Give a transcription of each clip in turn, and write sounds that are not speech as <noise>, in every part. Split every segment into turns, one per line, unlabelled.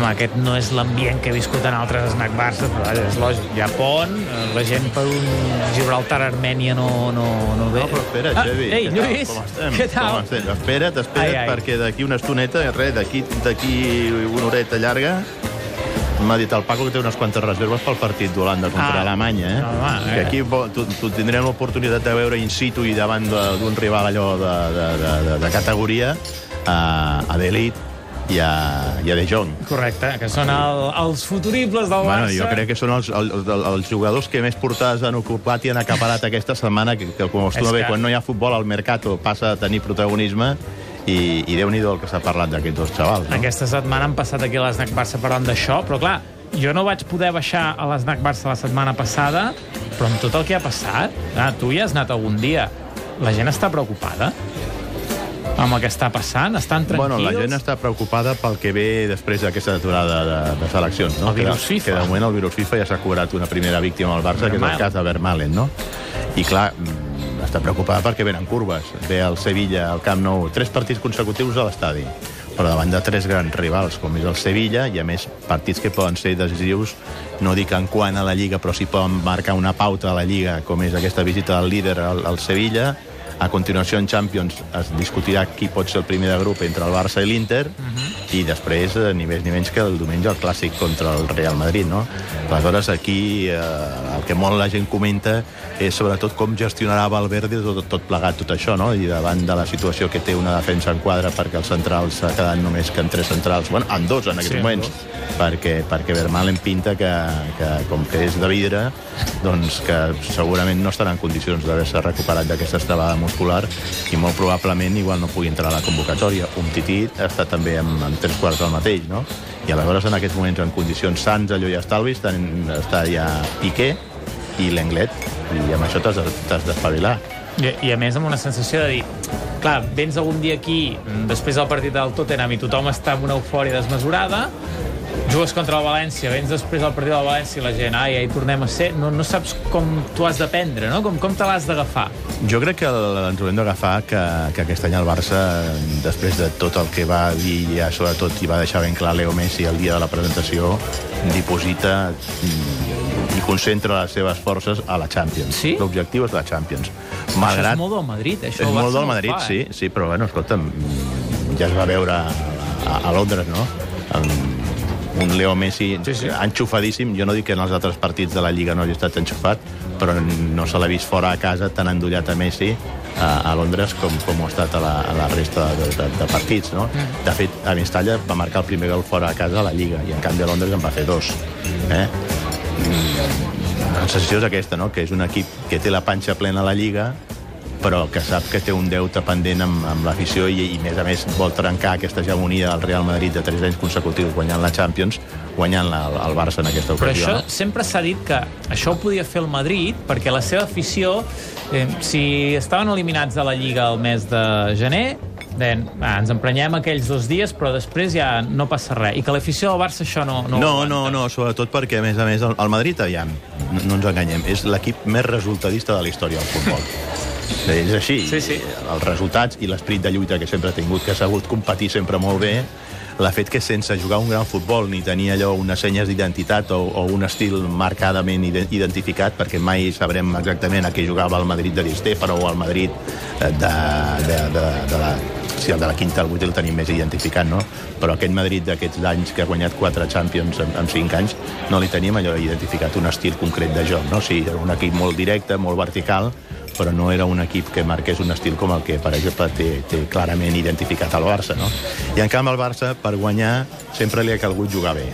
home, aquest no és l'ambient que he viscut en altres snack bars, però és lògic. Hi ha pont, eh, la gent per un Gibraltar-Armènia no, no, no ve.
No, però espera,
ah,
Xavi.
Ei,
què tal?
Lluís,
Com estem?
què tal?
Com estem? Espera't, espera't,
Ai, ai.
perquè d'aquí una estoneta, res, d'aquí una horeta llarga, m'ha dit el Paco que té unes quantes reserves pel partit d'Holanda contra
Ah.
Alemanya, eh?
Home, eh.
Que aquí tu, tu tindrem l'oportunitat de veure in situ i davant d'un rival allò de, de, de, de, de categoria a, a d'elit i a, i a De Jong.
Correcte, que són el, els futuribles del
Bueno,
Barça.
jo crec que són els, els, els, jugadors que més portades han ocupat i han acaparat aquesta setmana, que, que com acostuma bé,
que-
quan no hi ha futbol, el Mercato passa a tenir protagonisme i, i déu-n'hi-do el que s'ha parlat d'aquests dos xavals. No?
Aquesta setmana han passat aquí a l'Snac Barça parlant d'això, però clar, jo no vaig poder baixar a l'Snac Barça la setmana passada, però amb tot el que ha passat, ah, tu hi has anat algun dia, la gent està preocupada amb el que està passant? Estan tranquils?
Bueno, la gent està preocupada pel que ve després d'aquesta aturada de, de seleccions. No?
El virus
que,
FIFA.
Que de moment el virus FIFA ja s'ha cobrat una primera víctima al Barça, que és
Vermaelen.
el cas de Vermalen, no? I clar, mm, està preocupada perquè venen curves. Ve el Sevilla, al Camp Nou, tres partits consecutius a l'estadi però davant de tres grans rivals, com és el Sevilla, i a més partits que poden ser decisius, no dic en quant a la Lliga, però sí poden marcar una pauta a la Lliga, com és aquesta visita del líder al, al Sevilla, a continuació, en Champions es discutirà qui pot ser el primer de grup entre el Barça i l'Inter, i després, eh, ni més ni menys que el diumenge, el clàssic contra el Real Madrid, no? Aleshores, aquí eh, el que molt la gent comenta és sobretot com gestionarà Valverde tot, tot plegat, tot això, no? I davant de la situació que té una defensa en quadre perquè els centrals s'ha quedat només que en tres centrals, bueno, en dos en aquests
Sí, en
moments, perquè, perquè Vermaelen pinta que, que, com que és de vidre, doncs que segurament no estarà en condicions d'haver-se recuperat d'aquesta estrabada muscular i molt probablement igual no pugui entrar a la convocatòria. Un tití està també amb, amb tres quarts del mateix, no? I aleshores en aquests moments en condicions sans, allò i estalvi, estan, està ja Piqué i l'Englet, i amb això t'has de- t'has d'espavilar.
I, I a més amb una sensació de dir clar, vens algun dia aquí mm, després del partit del Tottenham i tothom està amb una eufòria desmesurada jugues contra el València, vens després del partit del València i la gent, ai, ai, tornem a ser no, no saps com tu has de prendre no? com, com te l'has d'agafar
Jo crec que el- ens haurem d'agafar que, que aquest any el Barça, després de tot el que va dir, ja sobretot i va deixar ben clar Leo Messi el dia de la presentació, diposita mm, i concentra les seves forces a la Champions.
Sí?
L'objectiu és la Champions.
això
Malgrat...
és molt del Madrid això
és molt del Madrid,
fa,
sí,
eh?
sí, però bueno, escolta'm, ja es va veure a, a Londres, no? Amb un Leo Messi
Sí, sí.
enxufadíssim. Jo no dic que en els altres partits de la Lliga no hagi estat enxufat, però no se l'ha vist fora a casa tan endollat a Messi a, a Londres com, com ho ha estat a la, a la resta de, de, de partits, no?
Mm.
De fet, a Mestalla va marcar el primer gol fora a casa a la Lliga i en canvi a Londres en va fer dos. Eh? La sensació és aquesta, no? que és un equip que té la panxa plena a la Lliga, però que sap que té un deute pendent amb, amb l'afició i, i, a més a més, vol trencar aquesta hegemonia del Real Madrid de 3 anys consecutius guanyant la Champions, guanyant la, el Barça en aquesta
Però
ocasió.
això sempre s'ha dit que això ho podia fer el Madrid perquè la seva afició, eh, si estaven eliminats de la Lliga el mes de gener, deien, ah, ens emprenyem aquells dos dies, però després ja no passa res. I que l'afició del Barça això no... No,
No, no, no, sobretot perquè, a més a més, el, Madrid, aviam, no, no ens enganyem, és l'equip més resultadista de la història del futbol. <laughs> És així.
Sí, sí.
Els resultats i l'esperit de lluita que sempre ha tingut, que ha sabut competir sempre molt bé, l'ha fet que sense jugar un gran futbol ni tenir allò unes senyes d'identitat o, o un estil marcadament ide- identificat, perquè mai sabrem exactament a què jugava el Madrid de Di Stefano o el Madrid eh, de, de, de, de la si el de la quinta al vuit el tenim més identificat, no? Però aquest Madrid d'aquests anys que ha guanyat quatre Champions en, en cinc anys, no li teníem allò identificat un estil concret de joc, no? O sigui, era un equip molt directe, molt vertical, però no era un equip que marqués un estil com el que, per exemple, té, té clarament identificat el Barça, no? I en canvi el Barça, per guanyar, sempre li ha calgut jugar bé.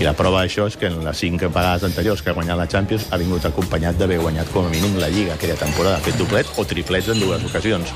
I la prova d'això és que en les cinc vegades anteriors que ha guanyat la Champions ha vingut acompanyat d'haver guanyat com a mínim la Lliga aquella temporada, ha fet doblets o triplets en dues ocasions.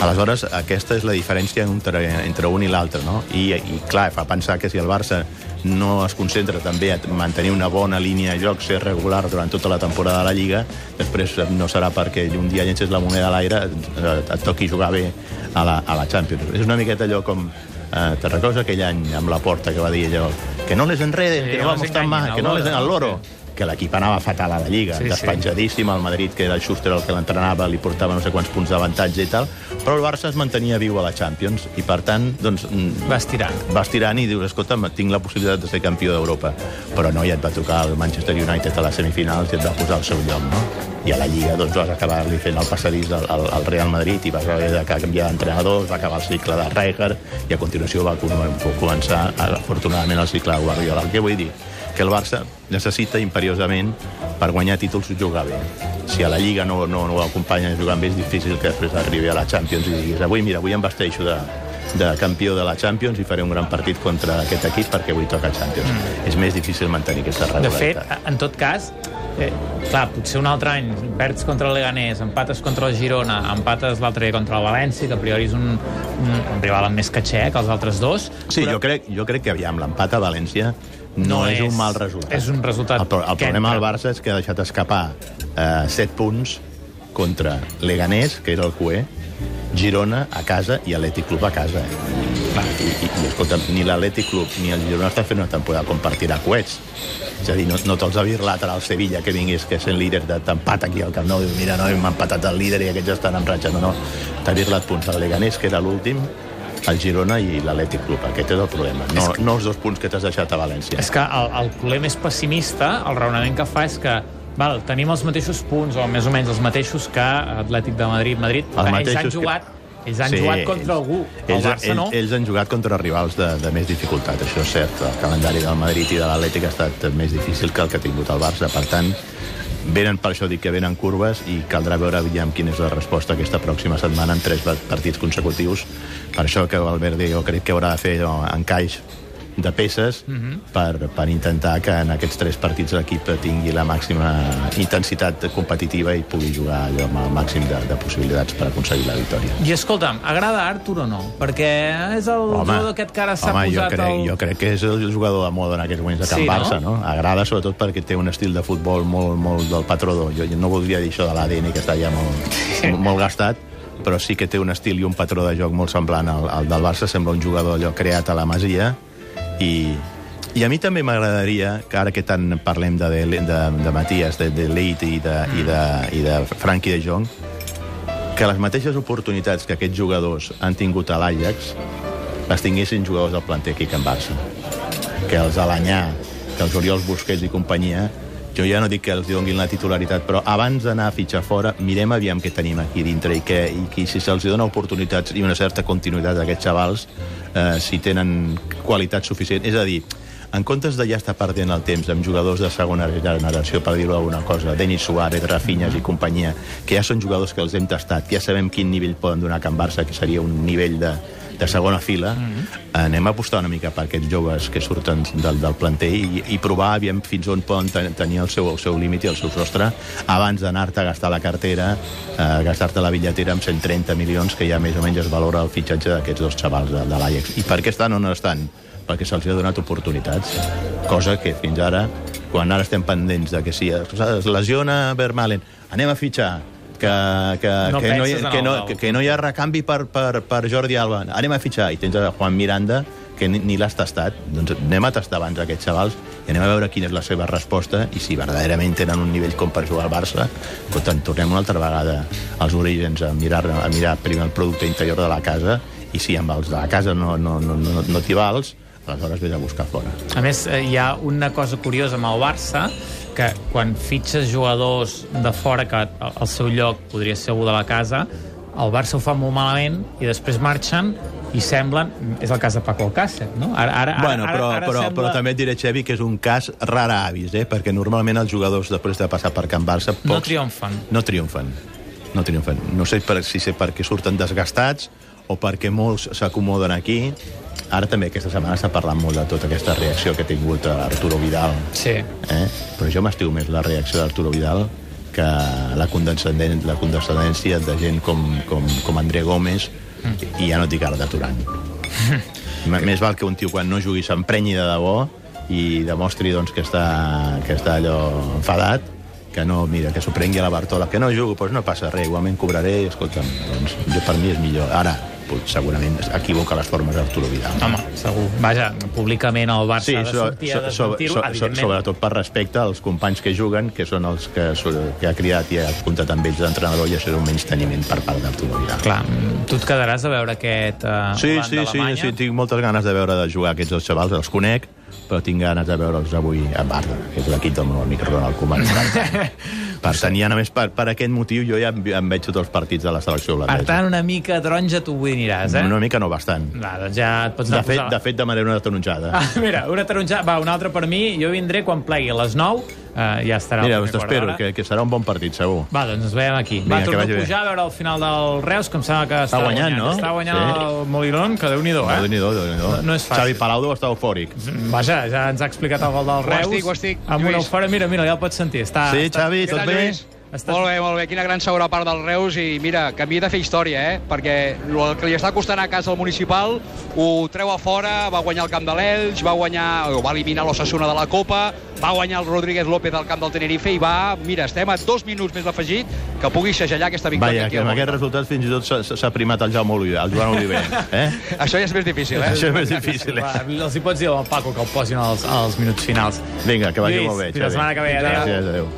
Aleshores, aquesta és la diferència entre, entre un i l'altre, no? I, I, clar, fa pensar que si el Barça no es concentra també a mantenir una bona línia de joc, ser regular durant tota la temporada de la Lliga, després no serà perquè un dia llences la moneda a l'aire et toqui jugar bé a la, a la Champions. És una miqueta allò com Eh, te recordes aquell any amb la porta que va dir allò que no les enreden,
Sí,
que
no
vamos tan
enganyin,
mal,
al
que no les al loro que l'equip anava fatal a la Lliga,
Sí,
sí,
sí.
despenjadíssim, el Madrid, que era el Schuster el que l'entrenava, li portava no sé quants punts d'avantatge i tal, Però el Barça es mantenia viu a la Champions i, per tant, doncs, mm,
Va estirar.
vas tirant i dius, escolta, tinc la possibilitat de ser campió d'Europa. Però no, ja et va tocar el Manchester United a les semifinals i et va posar al seu lloc, no? I a la Lliga doncs, vas acabar-li fent el passadís al, al, al Real Madrid i vas haver de canviar d'entrenadors, va acabar el cicle de Rijkaard i a continuació va com- començar, afortunadament, el cicle de Guardiola. Què vull dir? Que el Barça necessita imperiosament per guanyar títols jugar bé. Si a la Lliga no, no, no ho acompanya jugant bé, és difícil que després arribi a la Champions i diguis avui, mira, avui em vesteixo de, de campió de la Champions i faré un gran partit contra aquest equip perquè avui toca Champions. Mm. És més difícil mantenir aquesta
De fet,
regularitat.
en tot cas, eh, clar, potser un altre any perds contra el Leganés, empates contra el Girona, empates l'altre dia contra el València, que a priori és un, un, un rival amb més caché que els altres dos.
Sí, jo crec, jo crec que, aviam, l'empat a València no,
No
és,
és-
un mal resultat.
és un resultat
El, pro- el problema del. Barça és que ha deixat escapar eh, 7 punts contra Leganés, que era el cué, Girona a casa i Atlètic Club a casa. Eh? I, i, i escolta, ni l'Atlètic Club ni el Girona estan fent una temporada com per tirar coets. És a dir, no, no te'ls ha vist l'altre al Sevilla que vingués, que sent líder de t'empat aquí al Camp Nou, diu, mira, no, hem empatat el líder i aquests estan en ratxa. No, no, t'ha birlat punts al Leganés, que era l'últim, el Girona i l'Atlètic Club. Aquest és el problema. No, no els dos punts que t'has deixat a València.
És que el, el culer més pessimista, el raonament que fa és que val, tenim els mateixos punts, o més o menys els mateixos que Atlètic de Madrid, Madrid,
Els
ells han
que-
jugat, ells han jugat contra algú. El
ells,
Barça
ells,
no.
ells han jugat contra rivals de, de més dificultat, això és cert. El calendari del Madrid i de l'Atlètic ha estat més difícil que el que ha tingut el Barça. Per tant, venen, per això dic que venen curves i caldrà veure aviam quina és la resposta aquesta pròxima setmana en tres partits consecutius. Per això que Valverde jo crec que haurà de fer no, encaix de peces uh -huh. per, per intentar que en aquests tres partits l'equip tingui la màxima intensitat competitiva i pugui jugar allò amb el màxim de, de possibilitats per aconseguir la victòria.
I escolta'm, agrada Artur o no? Perquè és el jugador aquest que ara s'ha
home, jo
posat
crec,
el...
jo crec que és el jugador de moda en aquests moments de Can
Sí, no?
Barça, no? Agrada sobretot perquè té un estil de futbol molt, molt del patró. d'or. Jo no voldria dir això de l'ADN, que està ja molt, molt gastat, però sí que té un estil i un patró de joc molt semblant al, al del Barça. Sembla un jugador allò creat a la Masia i, i a mi també m'agradaria, que ara que tant parlem de, de, de, de Matías, de, de Leite i de, i de, i de Frankie de Jong, que les mateixes oportunitats que aquests jugadors han tingut a l'Ajax les tinguessin jugadors del planter aquí a Can Barça. Que els Alanyà, que els Oriols Busquets i companyia, jo ja no dic que els donguin la titularitat, però abans d'anar a fitxar fora, mirem aviam què tenim aquí dintre i, que, i que si se'ls dona oportunitats i una certa continuïtat a aquests xavals, eh, si tenen qualitat suficient. És a dir, en comptes de ja estar perdent el temps amb jugadors de segona generació, per dir-ho alguna cosa, Denis Suárez, Rafinhas i companyia, que ja són jugadors que els hem tastat, que ja sabem quin nivell poden donar a Can Barça, que seria un nivell de, de segona fila, mm -hmm. anem a apostar una mica per aquests joves que surten del, del planter i, i provar aviam fins on poden ten, tenir el seu, el seu límit i el seu sostre abans d'anar-te a gastar la cartera, eh, gastar-te la bitlletera amb 130 milions, que ja més o menys es valora el fitxatge d'aquests dos xavals de, de l'Ajax. I per què estan o no estan? Perquè se'ls ha donat oportunitats, cosa que fins ara, quan ara estem pendents de que si es lesiona Vermalen, anem a fitxar, que, que,
No
que, no hi, que, no, que, que no hi ha recanvi per, per, per Jordi Alba. Anem a fitxar. I tens a Juan Miranda, que ni, ni l'has tastat. Doncs anem a tastar abans aquests xavals i anem a veure quina és la seva resposta i si verdaderament tenen un nivell com per jugar al Barça. Escolta, tornem una altra vegada als orígens a mirar, a mirar primer el producte interior de la casa i si amb els de la casa no, no, no, no, no t'hi vals, aleshores vés a buscar fora.
A més, eh, hi ha una cosa curiosa amb el Barça, que quan fitxes jugadors de fora que al seu lloc podria ser algú de la casa, el Barça ho fa molt malament i després marxen i semblen... És el cas de Paco Alcácer, no? Ara, ara, ara,
Bueno, però,
ara, ara
però,
sembla...
però també et diré, Xevi, que és un cas rara avis, eh? perquè normalment els jugadors, després de passar per Can Barça... Pocs,
No triomfen.
No triomfen. No triomfen. No sé per, si sé perquè surten desgastats o perquè molts s'acomoden aquí. Ara també aquesta setmana s'ha parlat molt de tota aquesta reacció que ha tingut Arturo Vidal.
Sí.
Eh? Però jo m'estiu més la reacció d'Arturo Vidal que la, condescendent, la condescendència de gent com, com, com André Gómez i ja no et dic ara de Turan. Més val que un tio quan no jugui s'emprenyi de debò i demostri doncs, que, està, que està allò enfadat que no, mira, que s'ho prengui a la Bartola, que no jugo, doncs no passa res, igualment cobraré, escolta'm, doncs jo per mi és millor. Ara, segurament equivoca les formes d'Arturo Vidal.
Home, segur. Vaja, públicament el Barça
Sí,
ha de
so,
sortir a
so, so, so, so,
evidentment.
sobretot per respecte als companys que juguen, que són els que, que ha criat i ha comptat amb ells d'entrenador, i això és un menys teniment per part d'Arturo Vidal.
Clar, tu et quedaràs a veure aquest uh,
Sí, sí, sí, sí, tinc moltes ganes de veure de jugar aquests dos xavals, els conec, però tinc ganes de veure'ls avui a Barça, que és l'equip del meu amic Ronald Koeman. <laughs> per tenir, a més, per, per aquest motiu, jo ja em, em veig tots els partits de la selecció
Per
holandesa.
tant, una mica taronja tu avui aniràs, eh?
Una mica no bastant.
Va, doncs ja et pots
De fet, de fet demanaré una taronjada.
Ah, mira, una taronja... Va, una altra per mi. Jo vindré quan plegui a les 9. Uh, ja estarà
Mira, t'espero,
d'hora.
que, que serà un bon partit, segur.
Va, doncs ens veiem aquí.
Vinga,
va,
que
torno a
bé.
pujar a veure el final del Reus, que em sembla que està,
guanyant, no?
Està guanyant
Sí.
el Molirón, que déu-n'hi-do,
Eh?
eh?
Déu-n'hi-do, Déu-n'hi-do.
No- no és fàcil.
Xavi Palau deu estar eufòric.
Vaja, ja ens ha explicat el gol del Reus.
estic, ho estic,
Amb una
Lluís.
eufòria, mira, mira, ja el pots sentir. Està,
Sí,
està...
Xavi, tot bé?
Lluís?
Està-
Molt bé, molt bé. Quina gran segona part del Reus i mira, que havia de fer història, eh? Perquè el que li està costant a casa al municipal ho treu a fora, va guanyar el camp de l'Elx, va guanyar, o va eliminar l'Ossassuna de la Copa, va guanyar el Rodríguez López al camp del Tenerife i va, mira, estem a dos minuts més d'afegit que pugui segellar aquesta victòria
Vaja, que amb aquest resultat fins i tot s'ha- primat el Jaume Oliver, el Joan Oliver. <laughs> Eh?
Això ja és més difícil, eh?
Això és més difícil, eh?
Va, els hi pots dir al Paco que el posin als, als minuts finals.
Vinga, que vagi
Lluís,
molt bé,
fins la setmana que ve. Adéu.
Gràcies, adéu.